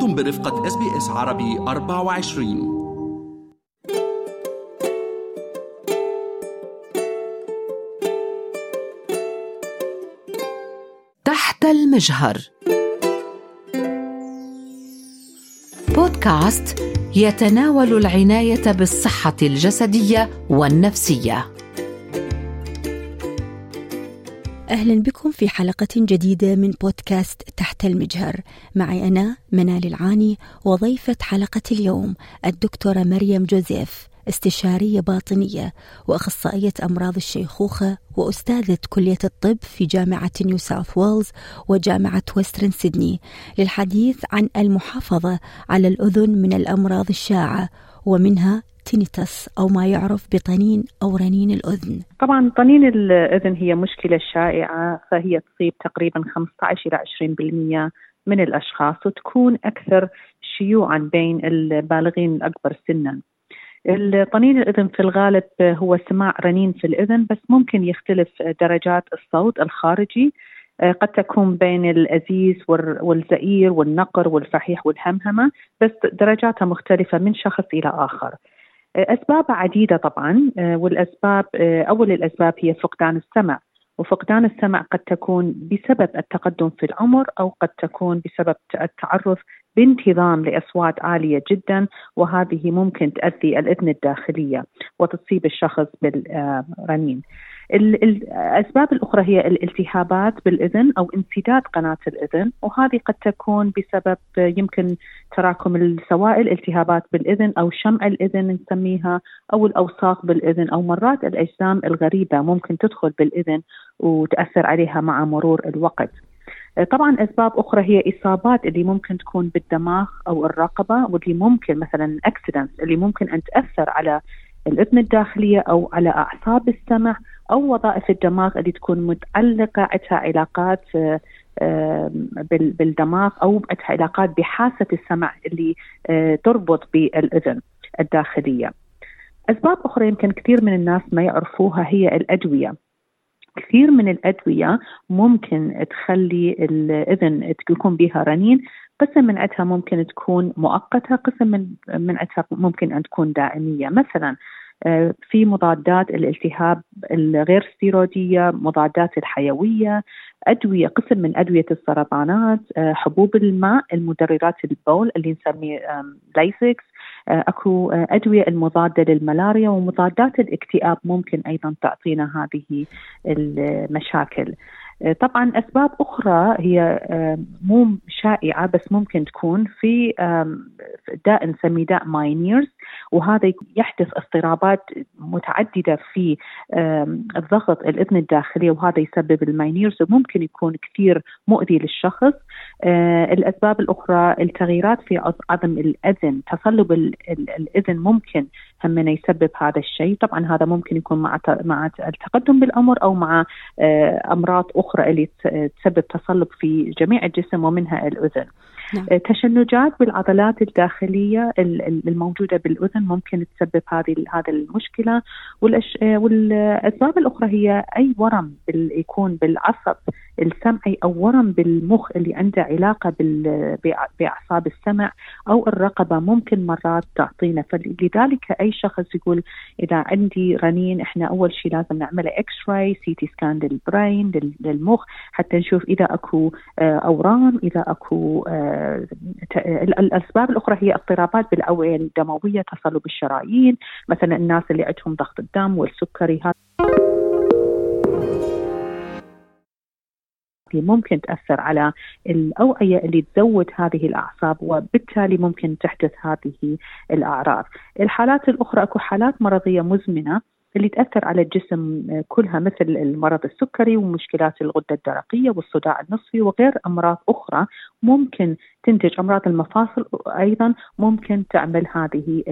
أنتم برفقة SBS عربي 24 تحت المجهر. بودكاست يتناول العناية بالصحة الجسدية والنفسية. أهلا بكم في حلقة جديدة من بودكاست تحت المجهر. معي أنا منال العاني وضيفة حلقة اليوم الدكتورة مريم جوزيف استشارية باطنية وأخصائية أمراض الشيخوخة وأستاذة كلية الطب في جامعة نيو ساوث ويلز وجامعة ويسترن سيدني للحديث عن المحافظة على الأذن من الأمراض الشائعة ومنها tinnitus أو ما يعرف بطنين أو رنين الأذن. طبعا طنين الأذن هي مشكلة شائعة فهي تصيب تقريبا 15 إلى 20% من الأشخاص وتكون أكثر شيوعا بين البالغين الأكبر سنا. الطنين الأذن في الغالب هو سماع رنين في الأذن بس ممكن يختلف درجات الصوت الخارجي. قد تكون بين الأزيز والزئير والنقر والفحيح والهمهمة بس درجاتها مختلفة من شخص إلى آخر. أسباب عديدة طبعا والأسباب أول الأسباب هي فقدان السمع وفقدان السمع قد تكون بسبب التقدم في العمر أو قد تكون بسبب التعرض بانتظام لأصوات عالية جدا وهذه ممكن تؤذي الإذن الداخلية وتصيب الشخص بالرنين. الأسباب الأخرى هي الالتهابات بالإذن أو انسداد قناة الإذن وهذه قد تكون بسبب يمكن تراكم السوائل التهابات بالإذن أو شمع الإذن نسميها أو الأوساخ بالإذن أو مرات الأجسام الغريبة ممكن تدخل بالإذن وتأثر عليها مع مرور الوقت. طبعا أسباب أخرى هي إصابات اللي ممكن تكون بالدماغ أو الرقبة واللي ممكن مثلا اكسيدنت اللي ممكن أن تأثر على الإذن الداخلية أو على أعصاب السمع أو وظائف الدماغ اللي تكون متعلقة عندها علاقات بالدماغ أو عندها علاقات بحاسة السمع اللي تربط بالأذن الداخلية. أسباب أخرى يمكن كثير من الناس ما يعرفوها هي الأدوية. كثير من الأدوية ممكن تخلي الأذن يكون بها رنين قسم من عندها ممكن تكون مؤقتة قسم من من عندها ممكن أن تكون دائمية مثلا في مضادات الالتهاب الغير ستيرويديه مضادات الحيوية أدوية قسم من أدوية السرطانات حبوب الماء المدررات البول اللي نسميه Lasix أكو أدوية المضادة للملاريا ومضادات الاكتئاب ممكن أيضا تعطينا هذه المشاكل. طبعا أسباب أخرى هي مو شائعة بس ممكن تكون في داء نسميه داء Meniere's وهذا يحدث اضطرابات متعددة في الضغط الإذن الداخلية وهذا يسبب ال Meniere's وممكن يكون كثير مؤذي للشخص. الأسباب الأخرى التغييرات في عظم الإذن تصلب الإذن ممكن هم يسبب هذا الشيء. طبعا هذا ممكن يكون مع مع التقدم بالعمر أو مع أمراض أخرى اللي تسبب تصلب في جميع الجسم ومنها الأذن. نعم. تشنجات بالعضلات الداخلية الموجودة بالأذن ممكن تسبب هذه هذه المشكلة. والأش... والأسباب الأخرى هي أي ورم يكون بالعصب السمعي أو ورم بالمخ اللي عنده علاقة بال... بأعصاب السمع أو الرقبة ممكن مرات تعطينا. فلذلك أي شخص يقول إذا عندي رنين إحنا أول شيء لازم نعمله X-ray CT scan لل brain للمخ حتى نشوف إذا أكو أورام إذا أكو الأسباب الأخرى هي اضطرابات بالأوعية الدموية تصلب الشرايين مثلا الناس اللي عندهم ضغط الدم والسكري هذا ممكن تأثر على الأوعية اللي تزود هذه الأعصاب وبالتالي ممكن تحدث هذه الأعراض. الحالات الأخرى أكو حالات مرضية مزمنة اللي تأثر على الجسم كلها مثل المرض السكري ومشكلات الغدة الدرقية والصداع النصفي وغير أمراض أخرى ممكن تنتج أمراض المفاصل أيضا ممكن تعمل هذه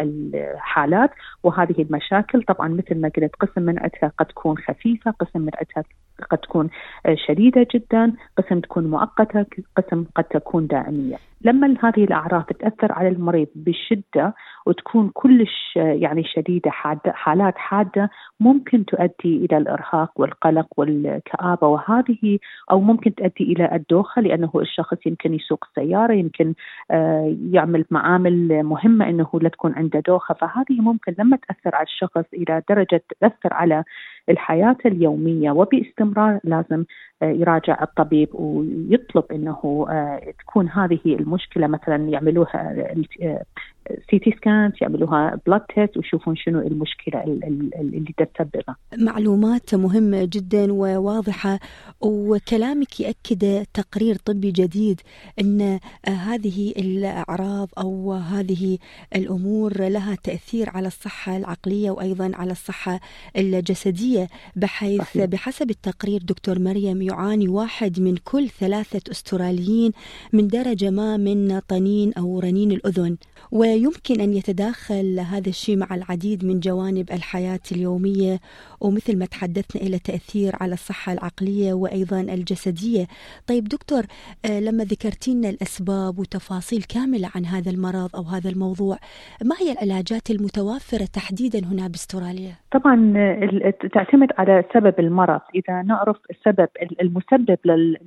الحالات وهذه المشاكل طبعا مثل ما قلت قسم من عندها قد تكون خفيفة قسم من عندها قد تكون شديدة جدا قسم تكون مؤقتة قسم قد تكون دائمية لما هذه الأعراض تأثر على المريض بشدة وتكون كلش يعني شديدة حادة حالات حادة ممكن تؤدي إلى الإرهاق والقلق والكآبة وهذه أو ممكن تؤدي إلى الدوخة لأنه الشخص يمكن يسوق السيارة يمكن آه، يعمل معامل مهمة أنه لا تكون عنده دوخة. فهذه ممكن لما تأثر على الشخص إلى درجة تأثر على الحياة اليومية. وباستمرار لازم آه، يراجع الطبيب ويطلب إنه آه، تكون هذه المشكلة مثلا يعملوها CT scans يعملوها blood test ويشوفون شنو المشكلة اللي تسببها. معلومات مهمه جدا وواضحة وكلامك يأكد تقرير طبي جديد إن هذه الأعراض أو هذه الأمور لها تأثير على الصحة العقلية وأيضا على الصحة الجسدية بحيث صحيح. بحسب التقرير دكتور مريم يعاني واحد من كل ثلاثة أستراليين من درجة ما من طنين أو رنين الأذن و يمكن أن يتداخل هذا الشيء مع العديد من جوانب الحياة اليومية ومثل ما تحدثنا إلى تأثير على الصحة العقلية وأيضا الجسدية طيب دكتور آه، لما ذكرتينا الأسباب وتفاصيل كاملة عن هذا المرض أو هذا الموضوع ما هي العلاجات المتوفرة تحديدا هنا بأستراليا؟ طبعا تعتمد على سبب المرض إذا نعرف السبب المسبب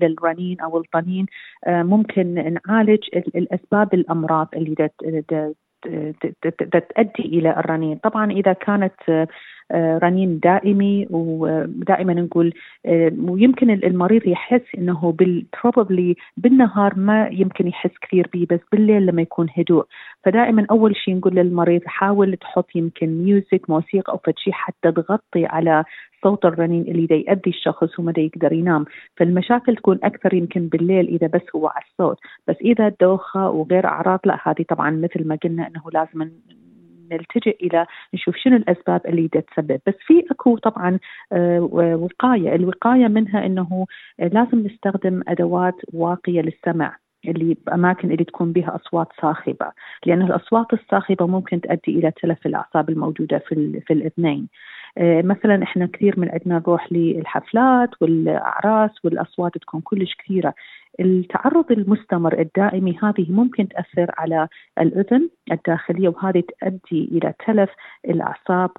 للرنين أو الطنين آه، ممكن نعالج الأسباب الأمراض اللي تؤدي إلى الرنين، طبعا إذا كانت آه، رنين دائمي ودائما نقول آه، ويمكن المريض يحس إنه بال probably بالنهار ما يمكن يحس كثير به بس بالليل لما يكون هدوء. فدائما أول شيء نقول للمريض حاول تحط يمكن music موسيقى أو شيء حتى تغطي على صوت الرنين اللي دا يؤدي الشخص وما يقدر ينام. فالمشاكل تكون أكثر يمكن بالليل إذا بس هو على الصوت. بس إذا دوخه وغير أعراض لا هذه طبعا مثل ما قلنا إنه لازم نلتجئ إلى نشوف شنو الأسباب اللي تسبب. بس في أكو طبعا آه، وقاية. الوقاية منها إنه لازم نستخدم أدوات واقية للسمع اللي بأماكن اللي تكون بها أصوات صاخبة. لأن الأصوات الصاخبة ممكن تؤدي إلى تلف الأعصاب الموجودة في في الإذنين. مثلا إحنا كثير من عندنا نروح للحفلات والأعراس والأصوات تكون كلش كثيرة التعرض المستمر الدائمي هذه ممكن تأثر على الأذن الداخلية وهذه تؤدي إلى تلف الأعصاب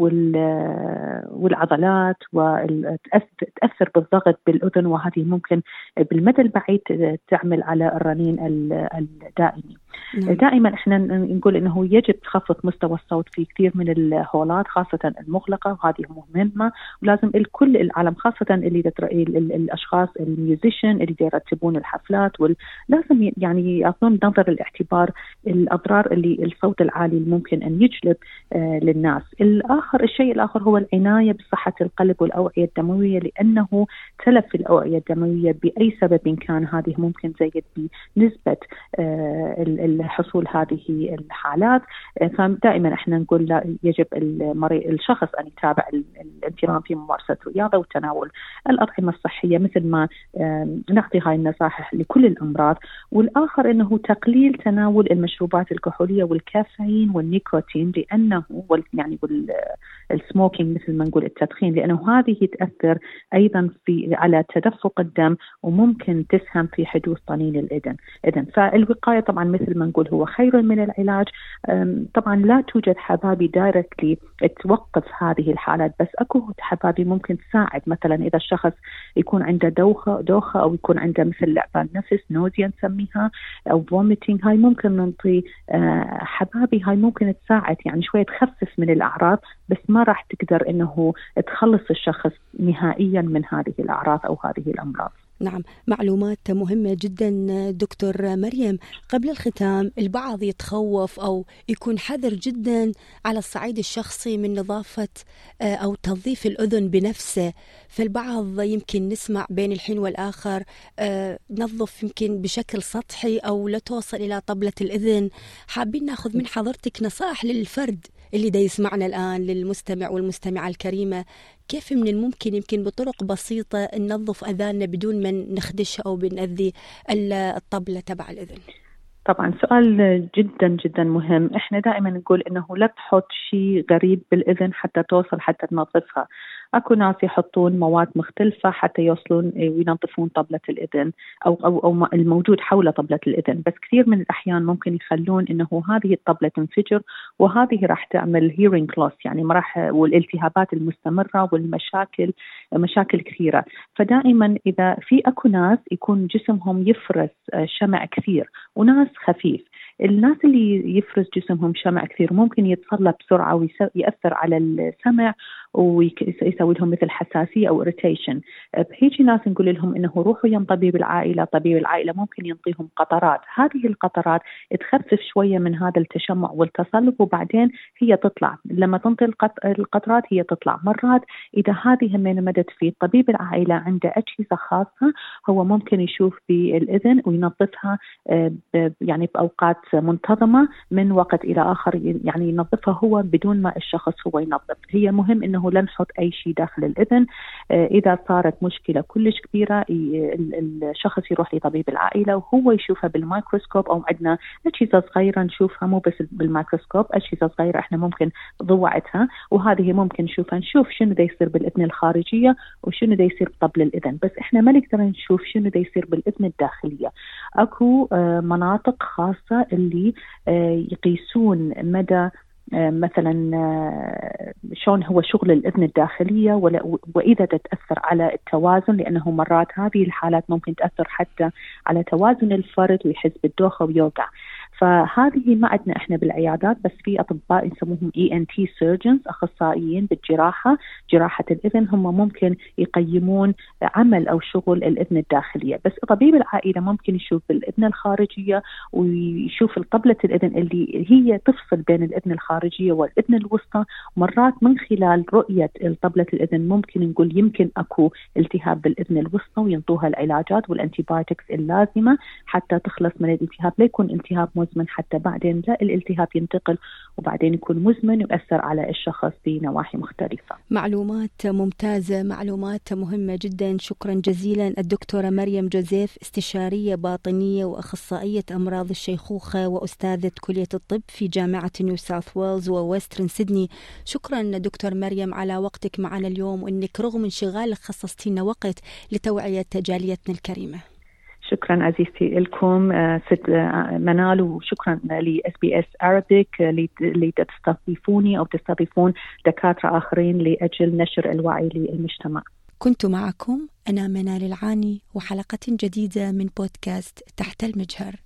والعضلات وتأثر بالضغط بالأذن وهذه ممكن بالمدى البعيد تعمل على الرنين الدائمي. نعم. دائما إحنا نقول إنه يجب تخفض مستوى الصوت في كثير من الهولات خاصة المغلقة وهذه مهمة ولازم الكل العالم خاصة اللي الأشخاص ال musician اللي يرتبون الحفلات ولازم يعني ياخذون نظر الاعتبار الأضرار اللي الصوت العالي ممكن أن يجلب آه للناس. الآخر الشيء الآخر هو العناية بصحة القلب والأوعية الدموية لأنه تلف الأوعية الدموية بأي سبب كان هذه ممكن تزيد بنسبة آه الحصول هذه الحالات. آه، فدائما إحنا نقول لا يجب المريض الشخص أن يتابع الانتظام في ممارسة الرياضه وتناول الأطعمة الصحية مثل ما نعطي هاي النصائح لكل الأمراض. والآخر إنه تقليل تناول المشروبات الكحولية والكافيين والنيكوتين لأنه يعني وال smoking مثل ما نقول التدخين لأنه هذه تأثر أيضا في على تدفق الدم وممكن تسهم في حدوث طنين الاذن إذن فالوقاية طبعا مثل ما نقول هو خير من العلاج. طبعا لا توجد حبابي directly توقف هذه الحالات بس أكو حبابي ممكن تساعد. مثلا إذا الشخص يكون عنده دوخة دوخة أو يكون عنده مثل لعبان نفس nausea نسميها أو vomiting هاي ممكن ننطي آه، حبابي هاي ممكن تساعد. يعني شوية تخفف من الأعراض بس ما راح تقدر إنه تخلص الشخص نهائيا من هذه الأعراض أو هذه الأمراض. نعم معلومات مهمة جدا دكتور مريم. قبل الختام البعض يتخوف أو يكون حذر جدا على الصعيد الشخصي من نظافة آه، أو تنظيف الأذن بنفسه. فالبعض يمكن نسمع بين الحين والآخر آه، نظف يمكن بشكل سطحي أو لا توصل إلى طبلة الإذن. حابين ناخذ من حضرتك نصائح للفرد اللي دا يسمعنا الآن للمستمع والمستمعة الكريمة كيف من الممكن يمكن بطرق بسيطة ننظف أذاننا بدون ما نخدش أو بنأذي الطبلة تبع الأذن؟ طبعا سؤال جدا جدا مهم. إحنا دائما نقول إنه لا تحط شيء غريب بالأذن حتى توصل حتى تنظفها. أكو ناس يحطون مواد مختلفة حتى يوصلون وينظفون طبلة الإذن أو أو أو الموجود حول طبلة الإذن. بس كثير من الأحيان ممكن يخلون إنه هذه الطبلة تنفجر وهذه راح تعمل هيرنج لوس يعني ما راح والالتهابات المستمرة والمشاكل مشاكل كثيرة. فدائما إذا في أكو ناس يكون جسمهم يفرز شمع كثير وناس خفيف. الناس اللي يفرز جسمهم شمع كثير ممكن يتصلب بسرعة ويأثر على السمع ويسوي لهم مثل حساسية أو اريتيشن بهيجي ناس نقول لهم إنه روحوا يم طبيب العائله طبيب العائلة ممكن ينطيهم قطرات. هذه القطرات تخفف شوية من هذا التشمع والتصلب وبعدين هي تطلع. لما تنطي القطرات هي تطلع. مرات إذا هذه همين مدت في طبيب العائلة عنده أجهزة خاصة هو ممكن يشوف بالاذن وينظفها آه، يعني بأوقات منتظمة من وقت إلى آخر يعني ينظفها هو بدون ما الشخص هو ينظف. هي مهم إنه لا نحط أي شيء داخل الإذن. آه، إذا صارت مشكلة كلش كبيرة الشخص يروح لطبيب العائلة وهو يشوفها بالميكروسكوب أو عندنا أجهزة صغيرة نشوفها مو بس بالميكروسكوب أجهزة صغيرة إحنا ممكن ضوعتها وهذه ممكن نشوفها نشوف شنو دا يصير بالإذن الخارجية وشنو دا يصير بطبل الإذن. بس إحنا ما نقدر نشوف شنو دا يصير بالإذن الداخلية. أكو آه، مناطق خاصة اللي آه، يقيسون مدى مثلا آه، شلون هو شغل الإذن الداخلية وإذا تتأثر على التوازن لأنه مرات هذه الحالات ممكن تأثر حتى على توازن الفرد ويحس بالدوخه ويوقع. فهذه ما عندنا إحنا بالعيادات بس في أطباء يسموهم ENT surgeons أخصائيين بالجراحة جراحة الإذن هم ممكن يقيمون عمل أو شغل الإذن الداخلية. بس طبيب العائلة ممكن يشوف الإذن الخارجية ويشوف طبلة الإذن اللي هي تفصل بين الإذن الخارجية والإذن الوسطى. مرات من خلال رؤية طبلة الإذن ممكن نقول يمكن أكو التهاب بالإذن الوسطى وينطوها العلاجات وال antibiotics اللازمة حتى تخلص من الالتهاب. لا يكون التهاب مزمن حتى بعدين لا الالتهاب ينتقل وبعدين يكون مزمن ويأثر على الشخص بنواحي مختلفة. معلومات ممتازة معلومات مهمة جدا. شكرا جزيلا الدكتورة مريم جوزيف استشارية باطنية وأخصائية أمراض الشيخوخة وأستاذة كلية الطب في جامعة نيو ساوث ويلز وويسترن سيدني. شكرا دكتور مريم على وقتك معنا اليوم وأنك رغم انشغالك خصصتينا وقت لتوعية جاليتنا الكريمة. شكرا عزيزتي لكم آه، ست آه، منال وشكرا ل SBS Arabic لتستضيفوني أو تستضيفون دكاترة آخرين لأجل نشر الوعي للمجتمع. كنت معكم أنا منال العاني وحلقة جديدة من بودكاست تحت المجهر.